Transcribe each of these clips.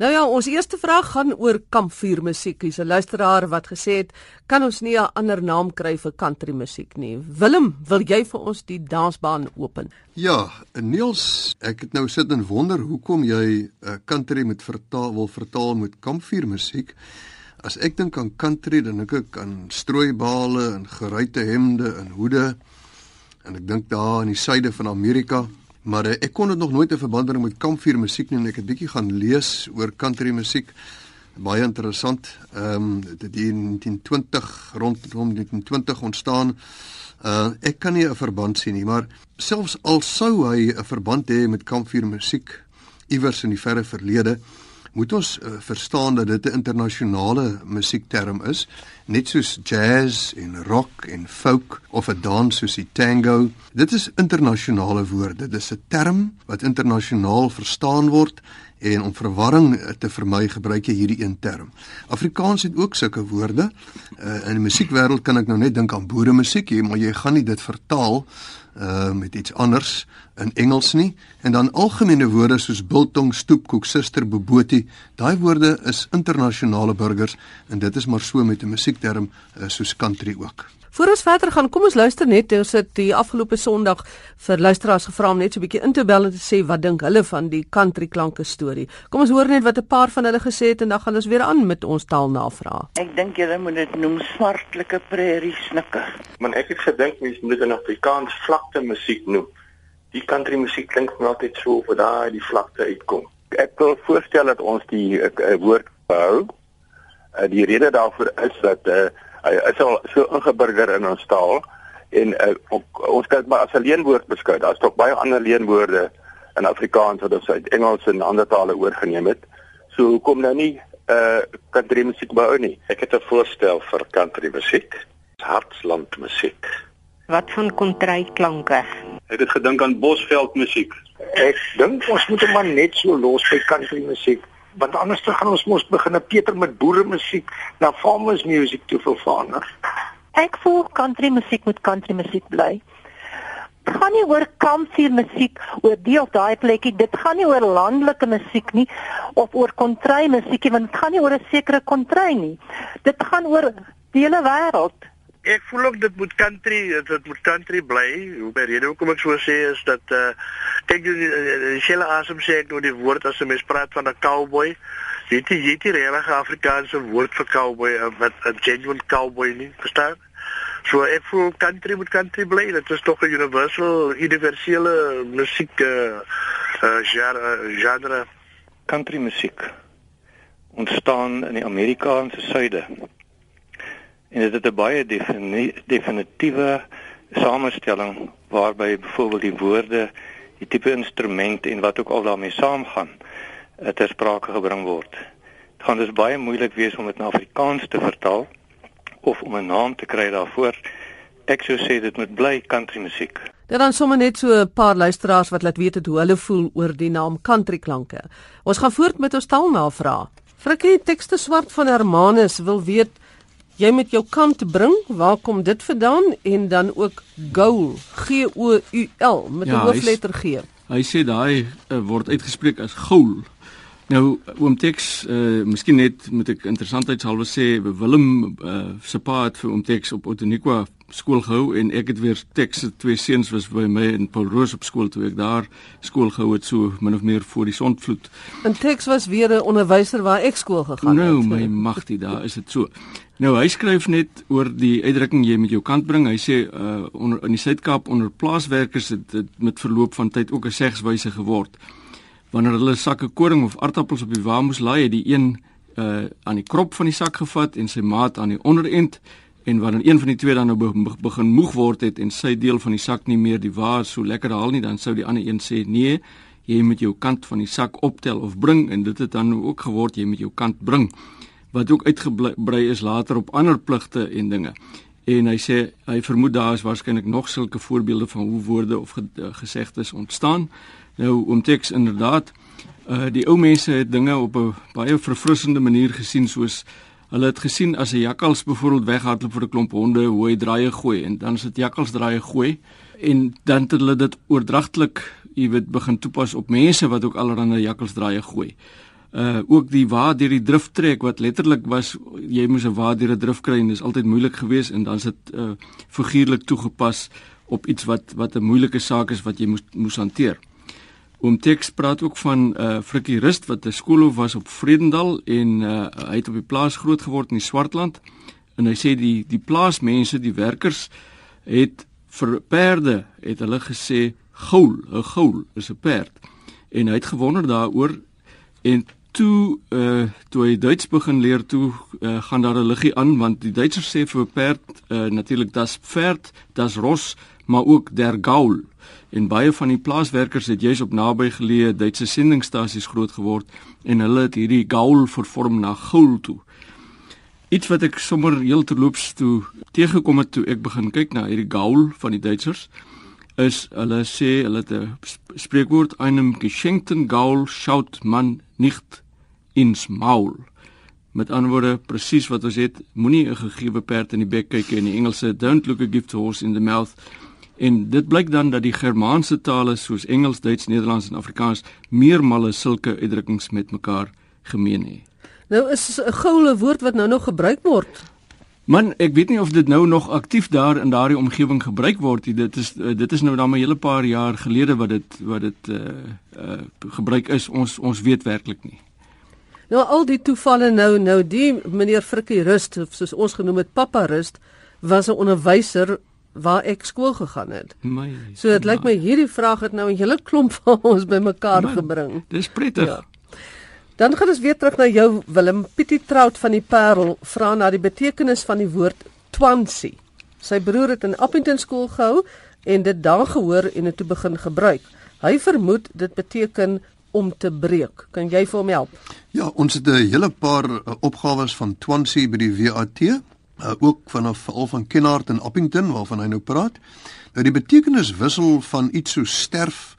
Nou ja, ons eerste vraag gaan oor kampvuurmusiek. Hier's 'n luisteraar wat gesê het, "Kan ons nie 'n ander naam kry vir country musiek nie?" Willem, wil jy vir ons die dansbaan open? Ja, Niels, ek het nou sit en wonder hoekom jy uh, country met vertaal wil vertaal met kampvuurmusiek. As ek dink aan country, dan dink ek aan strooibale en geruite hemde en hoede. En ek dink daar in die suide van Amerika Maar uh, ek kon dit nog nooit in verband bring met kampvuur musiek nie en ek het bietjie gaan lees oor country musiek. Baie interessant. Ehm um, dit het in 1920 rondom 1920 ontstaan. Uh ek kan nie 'n verband sien nie, maar selfs al sou hy 'n verband hê met kampvuur musiek iewers in die verre verlede, moet ons uh, verstaan dat dit 'n internasionale musiekterm is, net soos jazz en rock en folk of 'n dans soos die tango. Dit is internasionale woorde. Dit is 'n term wat internasionaal verstaan word en om verwarring te vermy gebruik jy hierdie een term. Afrikaans het ook sulke woorde. Uh, in die musiekwêreld kan ek nou net dink aan boere musiek, maar jy gaan nie dit vertaal uh met iets anders in Engels nie en dan algemene woorde soos biltong, stoepkoek, suster, bobotie, daai woorde is internasionale burgers en dit is maar so met 'n musiekterm uh, soos country ook. Voor ons verder gaan, kom ons luister net. Ons het die afgelope Sondag vir luisteraars gevra om net so 'n bietjie in te bel en te sê wat dink hulle van die country klanke storie. Kom ons hoor net wat 'n paar van hulle gesê het en dan gaan ons weer aan met ons taalnavraag. Ek dink julle moet dit noem swartlike prairie snikke. Maar ek het gedink mense moet dit in Afrikaans vlakte musiek noem. Die country musiek klink vir my altyd so of daai die vlakte uitkom. Ek wil voorstel dat ons die uh, woord hou. Uh, die rede daarvoor is dat uh, hy is al so ingeburger in ons taal en uh, ook, ons kan dit maar as 'n leenwoord beskou. Daar's tog baie ander leenwoorde in Afrikaans wat ons uit Engels en ander tale oorgeneem het. So hoekom nou nie uh country musiek bou nie? Ek het 'n voorstel vir country musiek. Hartsland musiek. Wat van kontrykklanke? Ek het gedink aan Bosveld musiek. Ek dink ons moet hom maar net so los by country musiek want anders gaan ons mos begin 'n Pieter met boere musiek na farmers music toe vervang. Ek voel country musiek moet country musiek bly. Dit gaan nie oor kampvuur musiek oor die of daai plekkie, dit gaan nie oor landelike musiek nie of oor kontry musiekie want dit gaan nie oor 'n sekere kontry nie. Dit gaan oor die hele wêreld. Ek voel ook dit moet country, dit moet country bly. Hoe by rede hoekom ek so sê is dat uh kyk jy die selle asem sê ek nou die woord as 'n mens praat van 'n cowboy. Het jy het die regte Afrikaanse woord vir cowboy wat 'n genuine cowboy nie, verstaan? So ek voel country moet country bly. Dit is tog 'n universal, universele musiek uh, uh genre, genre. Country musiek ontstaan in die Amerikaanse suide. En dit het 'n baie defini definitiewe samestelling waarby byvoorbeeld die woorde, die tipe instrument en wat ook al daarmee saamgaan, uh, ter sprake gebring word. Dit gaan dus baie moeilik wees om dit na Afrikaans te vertaal of om 'n naam te kry daarvoor. Ek sou sê dit moet bly country musiek. Daar dan sommer net so 'n paar luisteraars wat laat weet hoe hulle voel oor die naam country klanke. Ons gaan voort met ons taalnavraag. Frikkie tekste swart van Hermanus wil weet jy met jou kant bring, waar kom dit vandaan en dan ook goal, G O U L met 'n ja, hoofletter G. Hy sê daai uh, word uitgespreek as goal. Nou oom Tex, uh miskien net moet ek interessantheidshalwe sê Willem uh se pa het vir oom Tex op Otoniqua skool gehou en ek het weer Tex se twee seuns was by my in Paul Roos op skool toe ek daar skool gehou het so min of meer voor die sonvloed. En Tex was weer 'n onderwyser waar ek skool gegaan nou, het. Nou my magtie, daar is dit so. Nou hy skryf net oor die uitdrukking jy met jou kant bring. Hy sê uh onder in die Suid-Kaap onder plaaswerkers het dit met verloop van tyd ook 'n segswyse geword wanneer hulle sakke koring of aardappels op die wa moes laai, het die een uh aan die krop van die sak gevat en sy maat aan die onderend en wanneer een van die twee dan nou begin moeg word het en sy deel van die sak nie meer die wa so lekker haal nie, dan sou die ander een sê nee, jy moet jou kant van die sak optel of bring en dit het dan ook geword jy moet jou kant bring wat ook uitgebrei is later op ander pligte en dinge. En hy sê hy vermoed daar is waarskynlik nog sulke voorbeelde van hoe woorde of gesegdes ontstaan. Nou om teks inderdaad uh die ou mense het dinge op 'n baie verfrissende manier gesien soos hulle het gesien as 'n jakkals byvoorbeeld weghardloop vir 'n klomp honde hoe hy draaie gooi en dan sit jakkals draaie gooi en dan het hulle dit oordragtelik jy weet begin toepas op mense wat ook allerlei jakkals draaie gooi. Uh ook die waar deur die drif trek wat letterlik was jy moes 'n waar deur 'n drif kry en dis altyd moeilik geweest en dan is dit uh figuurlik toegepas op iets wat wat 'n moeilike saak is wat jy moes moes hanteer. Oom Tex praat ook van uh Frikkie Rust wat 'n skoolhoof was op Vredendal en uh hy het op die plaas groot geword in die Swartland en hy sê die die plaasmense, die werkers het vir perde het hulle gesê goul, 'n goul is 'n perd. En hy het gewonder daaroor en toe uh toe hy Duits begin leer toe uh, gaan daar 'n liggie aan want die Duitsers sê vir 'n perd uh, natuurlik das pferd, das ros, maar ook der gaul. En baie van die plaaswerkers het juis op nabygeleë Duitse sendingstasies groot geword en hulle het hierdie gaul vervorm na goul toe. Iets wat ek sommer heel terloops toe teëgekom het toe ek begin kyk na hierdie gaul van die Duitsers is hulle sê hulle het 'n spreekwoord einem geschenkten gaul schaut man nicht ins maul. Met ander woorde presies wat ons het, moenie 'n gegeewe perd in die bek kyk in die Engelse don't look a gift horse in the mouth. En dit blyk dan dat die Germaanse tale soos Engels, Duits, Nederlands en Afrikaans meermale sulke uitdrukkings met mekaar gemeen het. Nou is 'n goue woord wat nou nog gebruik word. Man, ek weet nie of dit nou nog aktief daar in daardie omgewing gebruik word nie. Dit is uh, dit is nou dan 'n hele paar jaar gelede wat dit wat dit uh, uh gebruik is. Ons ons weet werklik nie. Nou al die toevalle nou nou die meneer Frikkie Rust of soos ons genoem het Papa Rust was 'n onderwyser waar ek skool gegaan het. My, so dit lyk my hierdie vraag het nou 'n hele klomp van ons bymekaar gebring. Dis prettig. Ja. Dan gaan ons weer terug na jou Willem Pietie Trout van die Parel vra na die betekenis van die woord twansie. Sy broer het in Appington skool gehou en dit daar gehoor en dit toe begin gebruik. Hy vermoed dit beteken om te breek. Kan jy vir hom help? Ja, ons het 'n hele paar uh, opgawes van twansie by die WAT, uh, ook vanaf veral van Kenhardt en Appington waarvan hy nou praat. Nou die betekenis wissel van iets so sterf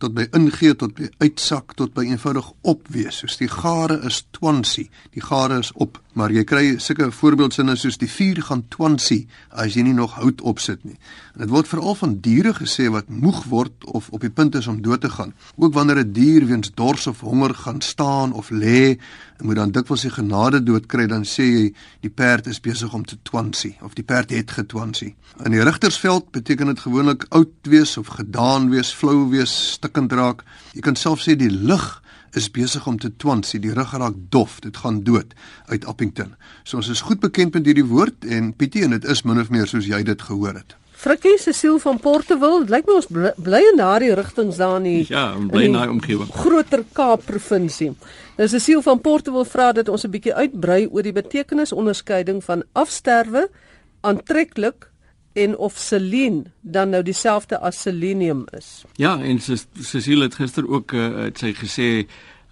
tot by ingee tot by uitsak tot by eenvoudig opwees soos die gare is twansie. Die gare is op maar jy kry sulke voorbeeldsinne soos die vuur gaan twansie as jy nie nog hout opsit nie. En dit word veral van diere gesê wat moeg word of op die punt is om dood te gaan. Ook wanneer 'n die dier weens dors of honger gaan staan of lê moet dan dikwels sy genade dood kry dan sê jy die perd is besig om te twansie of die perd het getwansie in die rigtersveld beteken dit gewoonlik oud wees of gedaan wees flou wees stikkend raak. Jy kan self sê die lig is besig om te twans, die rug raak dof, dit gaan dood uit Appington. So ons is goed bekend met hierdie woord en Pietie en dit is min of meer soos jy dit gehoor het. Frikkie siel van Portewil, lyk my ons bly in daardie rigtings daar nie. Ja, bly in daai omgewing. Groter Kaap provinsie. Dis 'n siel van Portewil vra dat ons 'n bietjie uitbrei oor die betekenisonderskeiding van afsterwe, aantreklik en of selien dan nou dieselfde as selenium is. Ja, en Cecile het gister ook uh, het sy gesê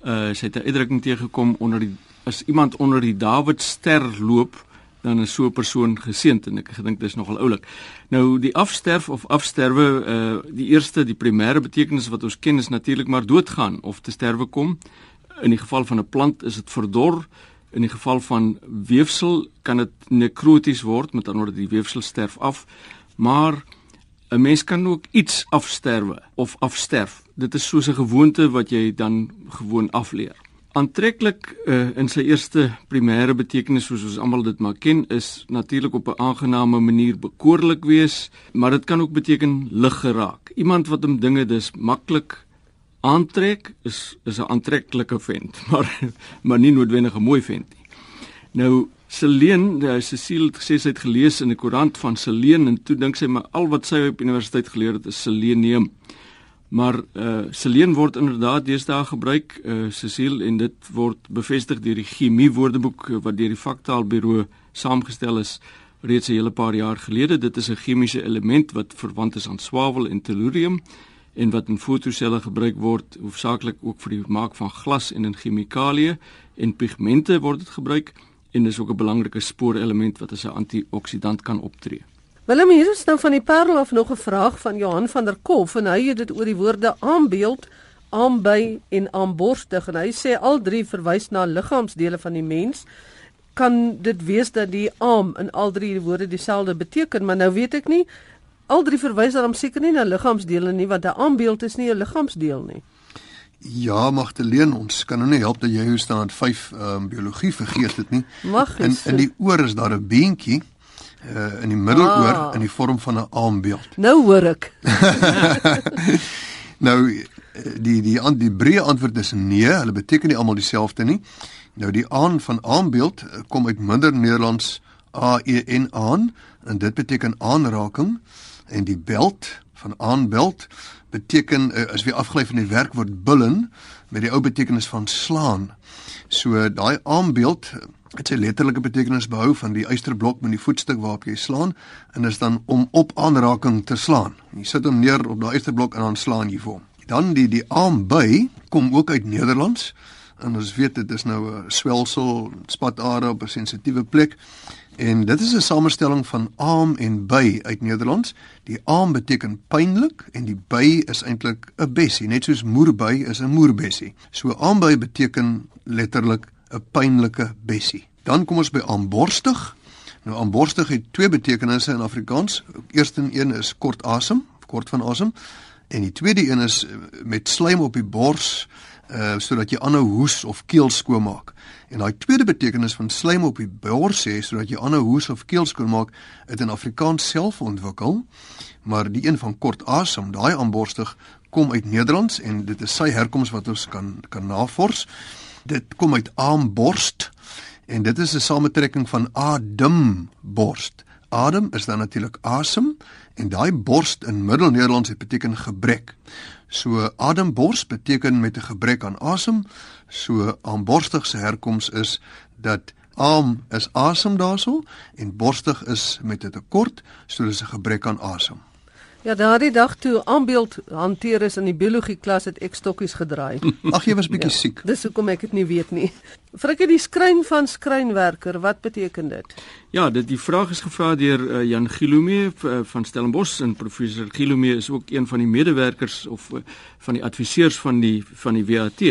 uh, sy het 'n uitdrukking teëgekom onder die as iemand onder die Dawidster loop dan is so 'n persoon geseënd en ek gedink dis nogal oulik. Nou die afsterf of afsterwe uh die eerste die primêre betekenis wat ons ken is natuurlik maar doodgaan of te sterwe kom. In die geval van 'n plant is dit verdor In die geval van weefsel kan dit nekroties word, met ander woorde die weefsel sterf af, maar 'n mens kan ook iets afsterwe of afsterf. Dit is soos 'n gewoonte wat jy dan gewoon afleer. Aantreklik uh, in sy eerste primêre betekenis soos ons almal dit maar ken is natuurlik op 'n aangename manier bekoorlik wees, maar dit kan ook beteken lig geraak. Iemand wat hom dinge dis maklik aantrek is is 'n aantreklike vent, maar maar nie noodwendig 'n mooi vent nie. Nou Celine, uh, Cecile het gesê sy het gelees in 'n koerant van Celine en toe dink sy maar al wat sy op universiteit geleer het is selenium. Maar uh Celine word inderdaad deesdae gebruik uh Cecile en dit word bevestig deur die chemie woordeboek wat deur die vaktaalbureau saamgestel is reeds 'n hele paar jaar gelede. Dit is 'n chemiese element wat verwant is aan swavel en tellurium en wat in fotoselle gebruik word hoofsaaklik ook vir die maak van glas en in chemikalieë en pigmente word dit gebruik en is ook 'n belangrike spoorelement wat as 'n antioksidant kan optree. Willem hier is nou van die Parel af nog 'n vraag van Johan van der Kolf en hy het dit oor die woorde aanbeeld, aanby en aanborstig en hy sê al drie verwys na liggaamsdele van die mens. Kan dit wees dat die arm in al drie die woorde dieselfde beteken, maar nou weet ek nie Al drie verwys dan seker nie na liggaamsdele nie want 'n aanbeeld is nie 'n liggaamsdeel nie. Ja, Magdalene, ons kan nou nie help dat jy hoe staan 5 ehm um, biologie vergeet het nie. Mag In is. in die oor is daar 'n beentjie uh in die middeloor Ah. in die vorm van 'n aambeeld. Nou hoor ek. Nou eh, die die an- die breë antwoord is nee, hulle beteken nie almal dieselfde nie. Nou die aan van aambeeld eh, kom uit minder Nederlands A E N aan en dit beteken aanraking en die belt van aanbeld beteken uh, is weer afgelei van die werkwoord bullen met die ou betekenis van slaan. So daai aanbeeld het sy letterlike betekenis behou van die eysterblok met die voetstuk waarop jy slaan en is dan om op aanraking te slaan. Jy sit hom neer op daai eysterblok en dan slaan jy vir hom. Dan die die aamby kom ook uit Nederlands en ons weet dit is nou 'n swelsel spatare op 'n sensitiewe plek en dit is 'n samestelling van aam en by uit Nederlands. Die aam beteken pynlik en die by is eintlik 'n bessie, net soos moerby is 'n moerbessie. So aamby beteken letterlik 'n pynlike bessie. Dan kom ons by aamborstig. Nou aamborstig het twee betekenisse in Afrikaans. Eerste een is kort asem, kort van asem en die tweede een is eh, met slaim op die bors uh sodat jy aanhou hoes of keel skoonmaak. En daai tweede betekenis van slaim op die bors sê sodat jy aanhou hoes of keel skoonmaak het in Afrikaans self ontwikkel, maar die een van kort asem, daai aanborstig kom uit Nederlands en dit is sy herkoms wat ons kan kan navors. Dit kom uit aamborst en dit is 'n samentrekking van ademborst. Adem is dan natuurlik asem en daai borst in Middelnederlands het beteken gebrek. So ademborst beteken met 'n gebrek aan asem. So aanborstig se herkoms is dat aam is asem daarso en borstig is met 'n tekort, so dis 'n gebrek aan asem. Ja, daardie dag toe aanbeeld hanteer is in die biologie klas het ek stokkies gedraai. Ag jy was bietjie siek. Dis hoekom ek dit nie weet nie. Frikkie die skryn van skrynwerker, wat beteken dit? Ja, dit die vraag is gevra deur uh, Jan Gilome uh, van Stellenbosch en professor Gilome is ook een van die medewerkers of uh, van die adviseurs van die van die WAT.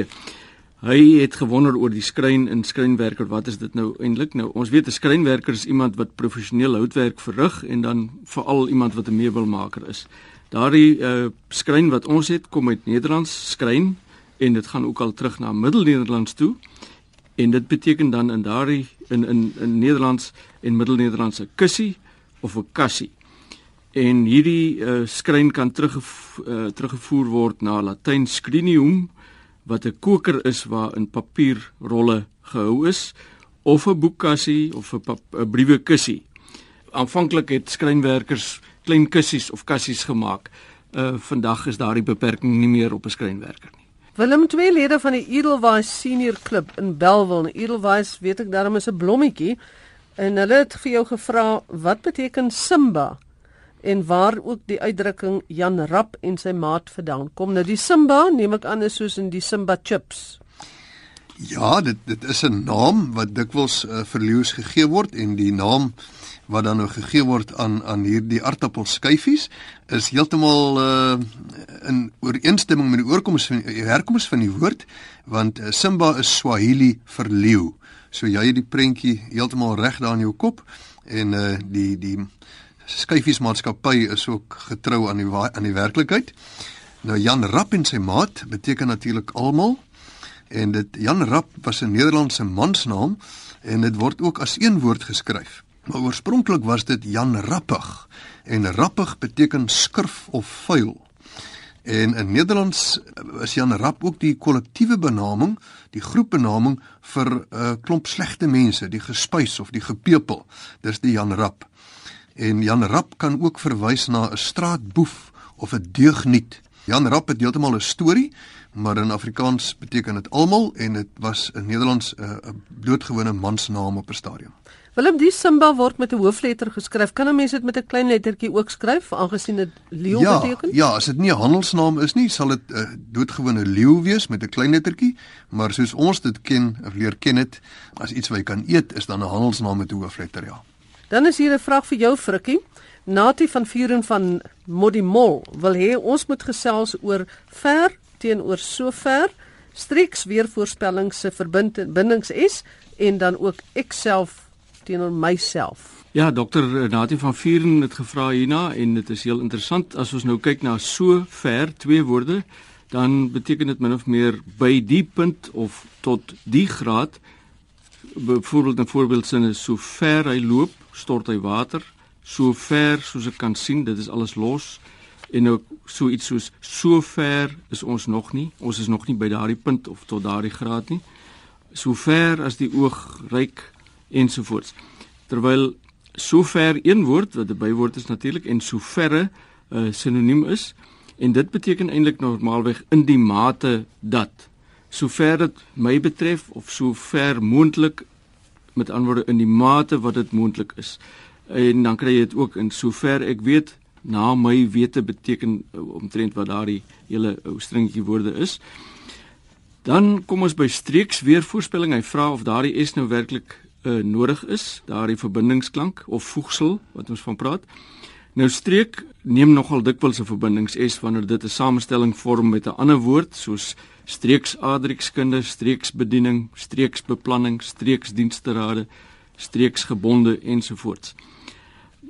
Hy het gewonder oor die skryn en skrynwerker, wat is dit nou eintlik? Nou, ons weet 'n skrynwerker is iemand wat professioneel houtwerk verrig en dan veral iemand wat 'n meubelmaker is. Daardie uh, skryn wat ons het, kom uit Nederlands skryn en dit gaan ook al terug na Middelnederlands toe. En dit beteken dan in daardie in in in Nederlands en Middelnederlands 'n kussie of 'n kassie. En hierdie uh, skryn kan teruggevo uh, teruggevoer word na Latyn scrinium wat 'n koker is waarin papierrolle gehou is of 'n boekkassie of 'n 'n briewekussie. Aanvanklik het skrynwerkers klein kussies of kassies gemaak. Uh vandag is daardie beperking nie meer op 'n skrynwerker nie. Willem twee lede van die Edelweiss Senior Klub in Bellville. Edelweiss weet ek daarom is 'n blommetjie en hulle het vir jou gevra wat beteken Simba en waar ook die uitdrukking Jan Rap en sy maat vandaan kom. Nou die Simba neem ek aan is soos in die Simba chips. Ja, dit dit is 'n naam wat dikwels uh, vir leeu's gegee word en die naam wat dan nou gegee word aan aan hierdie aartappelskyfies is heeltemal uh, in ooreenstemming met die oorkoms van die herkoms van die woord want uh, Simba is Swahili vir leeu. So jy het die prentjie heeltemal reg daar in jou kop en uh, die die skyfiesmaatskappy is ook getrou aan die aan die werklikheid. Nou Jan Rap en sy maat beteken natuurlik almal en dit Jan Rap was 'n Nederlandse mansnaam en dit word ook as een woord geskryf. Maar oorspronklik was dit Jan Rappig en rappig beteken skurf of vuil. En in Nederlands is Jan Rap ook die kollektiewe benaming, die groepbenaming vir 'n uh, klomp slegte mense, die gespuis of die gepepel. Dis die Jan Rap. En Jan Rap kan ook verwys na 'n straatboef of 'n deugniet. Jan Rap het heeltemal 'n storie, maar in Afrikaans beteken dit almal en dit was in Nederlands 'n uh, blootgewone mansnaam op 'n stadium. Willem die Simba word met 'n hoofletter geskryf. Kan 'n mens dit met 'n klein lettertjie ook skryf aangesien dit leeu ja, beteken? Ja, as dit nie 'n handelsnaam is nie, sal dit 'n uh, doodgewone leeu wees met 'n klein lettertjie, maar soos ons dit ken of leer ken dit, as iets wat jy kan eet, is dan 'n handelsnaam met 'n hoofletter, ja. Dan is hier 'n vraag vir jou Frikkie. Nati van Vuren van Modimol wil hê ons moet gesels oor ver teenoor sover, streeks weervoorspelling se verbindings is en dan ook ek self teenoor myself. Ja, dokter Natie van Vuren het gevra hierna en dit is heel interessant as ons nou kyk na so ver twee woorde dan beteken dit min of meer by die punt of tot die graad byvoorbeeld 'n voorbeeldsin is so ver hy loop, stort hy water, so ver soos ek kan sien, dit is alles los en nou so iets soos so ver is ons nog nie. Ons is nog nie by daardie punt of tot daardie graad nie. So ver as die oog reik ensovoorts. Terwyl so ver een woord wat 'n bywoord is natuurlik en so verre 'n uh, sinoniem is en dit beteken eintlik normaalweg in die mate dat sover dit my betref of so ver moontlik met antwoorde in die mate wat dit moontlik is. En dan kry jy dit ook in sover ek weet na my wete beteken uh, omtrent wat daardie hele ou uh, stringetjie woorde is. Dan kom ons by streeks weer voorspelling. Hy vra of daardie s nou werklik uh, nodig is, daardie verbindingsklank of voegsel wat ons van praat. Nou streek neem nogal dikwels 'n verbindings s wanneer dit 'n samestelling vorm met 'n ander woord soos streeksadrikskunde, streeksbediening, streeksbeplanning, streeksdiensterade, streeksgebonde ensovoorts.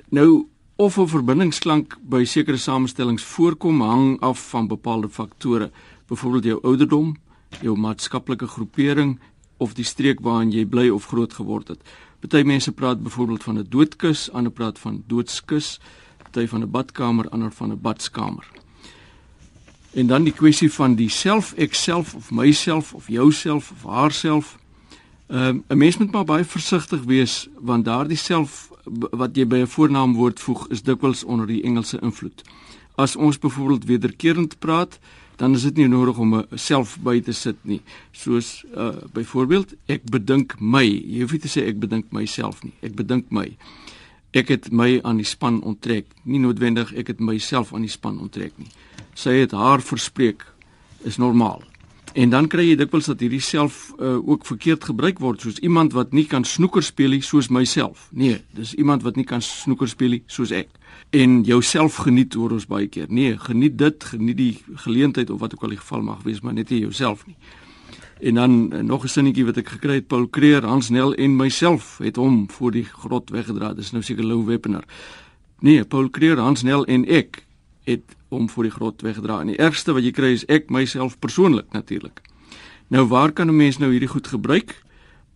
Nou of 'n verbindingsklank by sekere samestellings voorkom hang af van bepaalde faktore, byvoorbeeld jou ouderdom, jou maatskaplike groepering of die streek waarin jy bly of groot geword het. Party mense praat byvoorbeeld van 'n doodkus, ander praat van doodskus, party van 'n badkamer, ander van 'n badskamer. En dan die kwessie van die self, ek self of myself of jouself of haarself. Ehm um, 'n mens moet maar baie versigtig wees want daardie self wat jy by 'n voornaamwoord voeg is dikwels onder die Engelse invloed. As ons byvoorbeeld wederkerend praat, dan is dit nie nodig om 'n self by te sit nie. Soos uh byvoorbeeld ek bedink my. Jy hoef nie te sê ek bedink myself nie. Ek bedink my. Ek het my aan die span onttrek. Nie noodwendig ek het myself aan die span onttrek nie sy het haar verspreek is normaal. En dan kry jy dikwels dat hierdie self uh, ook verkeerd gebruik word soos iemand wat nie kan snoeker speel nie soos myself. Nee, dis iemand wat nie kan snoeker speel nie soos ek. En jouself geniet hoor ons baie keer. Nee, geniet dit, geniet die geleentheid of wat ook al die geval mag wees, maar net nie jouself nie. En dan uh, nog 'n sinnetjie wat ek gekry het, Paul Creer, Hans Nel en myself het hom voor die grot weggedra. Dis nou seker Lou Weppener. Nee, Paul Creer, Hans Nel en ek het om voor die grot weggedra. En die ergste wat jy kry is ek myself persoonlik natuurlik. Nou waar kan 'n mens nou hierdie goed gebruik?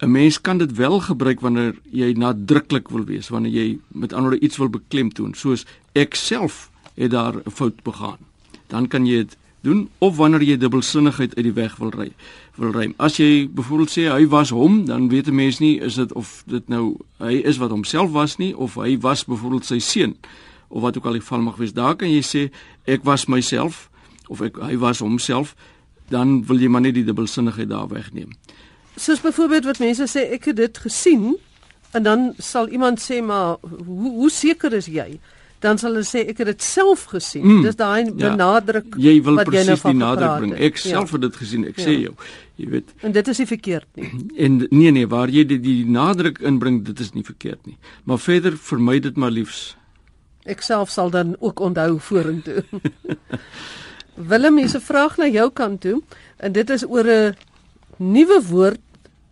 'n Mens kan dit wel gebruik wanneer jy nadruklik wil wees, wanneer jy met ander iets wil beklemtoon, soos ek self het daar 'n fout begaan. Dan kan jy dit doen of wanneer jy dubbelsinnigheid uit die weg wil ry. Wil ry. As jy byvoorbeeld sê hy was hom, dan weet 'n mens nie is dit of dit nou hy is wat homself was nie of hy was byvoorbeeld sy seun of wat ook al die geval mag wees. Daar kan jy sê ek was myself of ek hy was homself, dan wil jy maar net die dubbelsinnigheid daar wegneem. Soos byvoorbeeld wat mense sê ek het dit gesien en dan sal iemand sê maar hoe hoe seker is jy? Dan sal hulle sê ek het dit self gesien. Mm, Dis daai ja, benadruk jy wil wat jy nou van nadruk bring. Ek ja. self het dit gesien. Ek ja. sê jou, jy weet. En dit is nie verkeerd nie. En nee nee, waar jy die, die nadruk inbring, dit is nie verkeerd nie. Maar verder vermy dit maar liefs. Ek self sal dan ook onthou vorentoe. Willem, hier's 'n vraag na jou kant toe en dit is oor 'n nuwe woord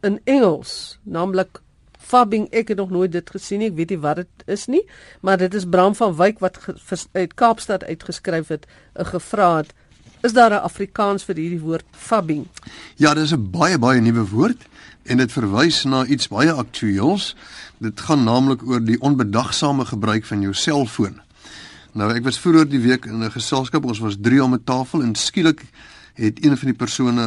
in Engels, naamlik fabbing. Ek het nog nooit dit gesien nie. Ek weet nie wat dit is nie, maar dit is Bram van Wyk wat uit Kaapstad uitgeskryf het, 'n gevra het. Is daar 'n Afrikaans vir hierdie woord fabbing? Ja, dis 'n baie baie nuwe woord en dit verwys na iets baie aktueels. Dit gaan naamlik oor die onbedagsame gebruik van jou selfoon. Nou ek was vroeër die week in 'n geselskap, ons was 3 om 'n tafel en skielik het een van die persone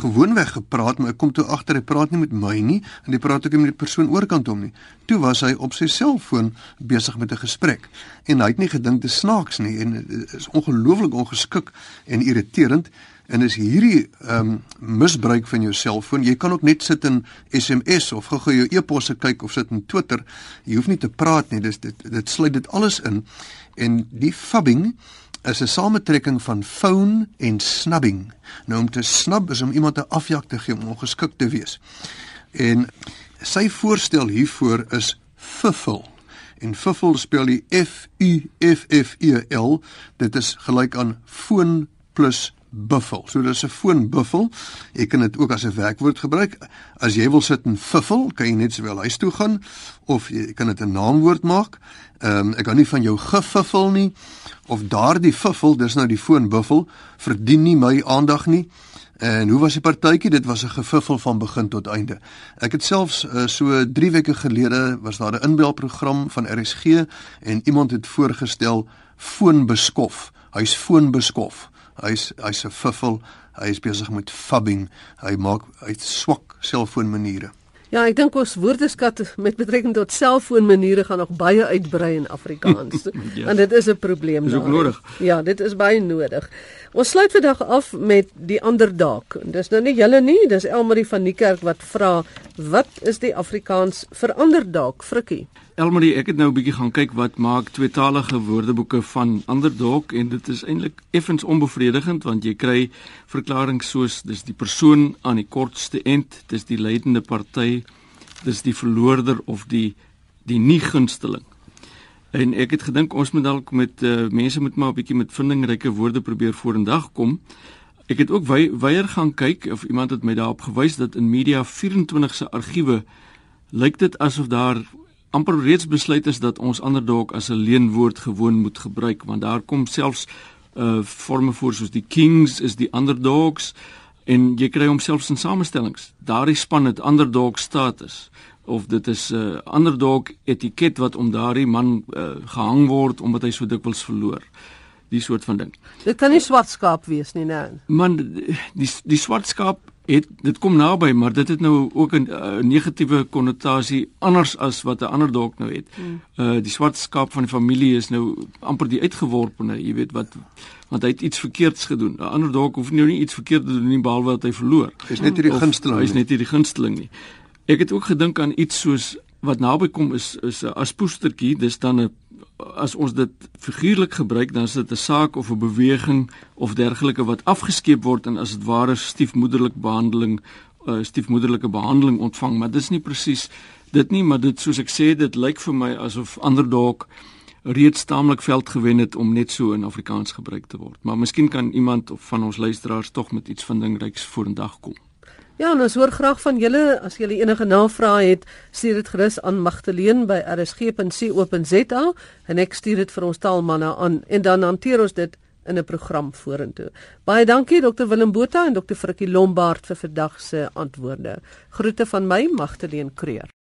gewoonweg gepraat, maar ek kom toe agter hy praat nie met my nie en hy praat ook nie met die persoon oorkant hom nie. Toe was hy op sy selfoon besig met 'n gesprek en hy het nie gedink dit snaaks nie en is ongelooflik ongeskik en irriterend en is hierdie ehm um, misbruik van jou selfoon. Jy kan ook net sit in SMS of gou-gou jou e-posse kyk of sit in Twitter. Jy hoef nie te praat nie. Dis dit dit sluit dit alles in. En die fubbing is 'n samentrekking van phone en snubbing. Nou om te snub is om iemand 'n afjak te gee om ongeskik te wees. En sy voorstel hiervoor is fuffle. En fuffle spel die F U F F E L. Dit is gelyk aan foon plus buffel. So dis 'n foonbuffel. Jy kan dit ook as 'n werkwoord gebruik. As jy wil sit en fuffel, kan jy net sowel huis toe gaan of jy kan dit 'n naamwoord maak. Ehm um, ek hou nie van jou gefuffel nie of daardie fuffel, dis nou die foonbuffel, verdien nie my aandag nie. En hoe was die partytjie? Dit was 'n gefuffel van begin tot einde. Ek het selfs uh, so 3 weke gelede was daar 'n inbelprogram van RSG en iemand het voorgestel foonbeskof. Hy's foonbeskof. Hy's hy's 'n fuffel. Hy is besig met fubbing. Hy maak hy swak selfoonmaniere. Ja, ek dink ons woordeskat met betrekking tot selfoonmaniere gaan nog baie uitbrei in Afrikaans. ja. En dit is 'n probleem. Dis ook nodig. Ja, dit is baie nodig. Ons sluit vandag af met die ander dalk. Dis nou nie julle nie, dis Elmarie van die kerk wat vra, wat is die Afrikaans vir ander dalk, Frikkie? Elmarie, ek het nou 'n bietjie gaan kyk wat maak tweetalige woordeboeke van ander dalk en dit is eintlik effens onbevredigend want jy kry verklaringe soos dis die persoon aan die kortste end, dis die leidende party, dis die verloorder of die die nie gunsteling. En ek het gedink ons moet dalk met uh, mense moet maar 'n bietjie met vindingryke woorde probeer vorendag kom. Ek het ook weier gaan kyk of iemand het my daarop gewys dat in Media 24 se argiewe lyk dit asof daar amper reeds besluit is dat ons ander dalk as 'n leenwoord gewoon moet gebruik want daar kom selfs uh forme voor soos die kings is die underdogs en jy kry homself in samestellings. Daardie span het underdog status of dit is 'n uh, underdog etiket wat om daardie man uh, gehang word omdat hy so dikwels verloor. Die soort van ding. Dit kan nie swart skaap wees nie, nee. Man die die swart skaap het dit kom naby, maar dit het nou ook 'n uh, negatiewe konnotasie anders as wat 'n ander dog nou het. Hmm. Uh die swart skaap van die familie is nou amper die uitgeworpene, jy weet wat want hy het iets verkeerds gedoen. 'n Ander dog hoef nou nie iets verkeerd te doen nie behalwe dat hy verloor. Hy's net hierdie gunsteling. Hy's net hierdie gunsteling nie. Ek het ook gedink aan iets soos wat naby kom is is 'n aspoestertjie, dis dan 'n as ons dit figuurlik gebruik dan is dit 'n saak of 'n beweging of dergelike wat afgeskeep word en as dit ware stiefmoederlik behandeling uh, stiefmoederlike behandeling ontvang, maar dis nie presies dit nie, maar dit soos ek sê, dit lyk vir my asof ander dalk reeds taamlik veld gewen het om net so in Afrikaans gebruik te word. Maar miskien kan iemand of van ons luisteraars tog met iets vindingryks vorendag kom. Ja, en ons hoor graag van julle as julle enige navrae het, stuur dit gerus aan Magdalene by rsg.co.za en ek stuur dit vir ons taalmanne aan en dan hanteer ons dit in 'n program vorentoe. Baie dankie Dr Willem Botha en Dr Frikkie Lombard vir vandag se antwoorde. Groete van my Magdalene Creer.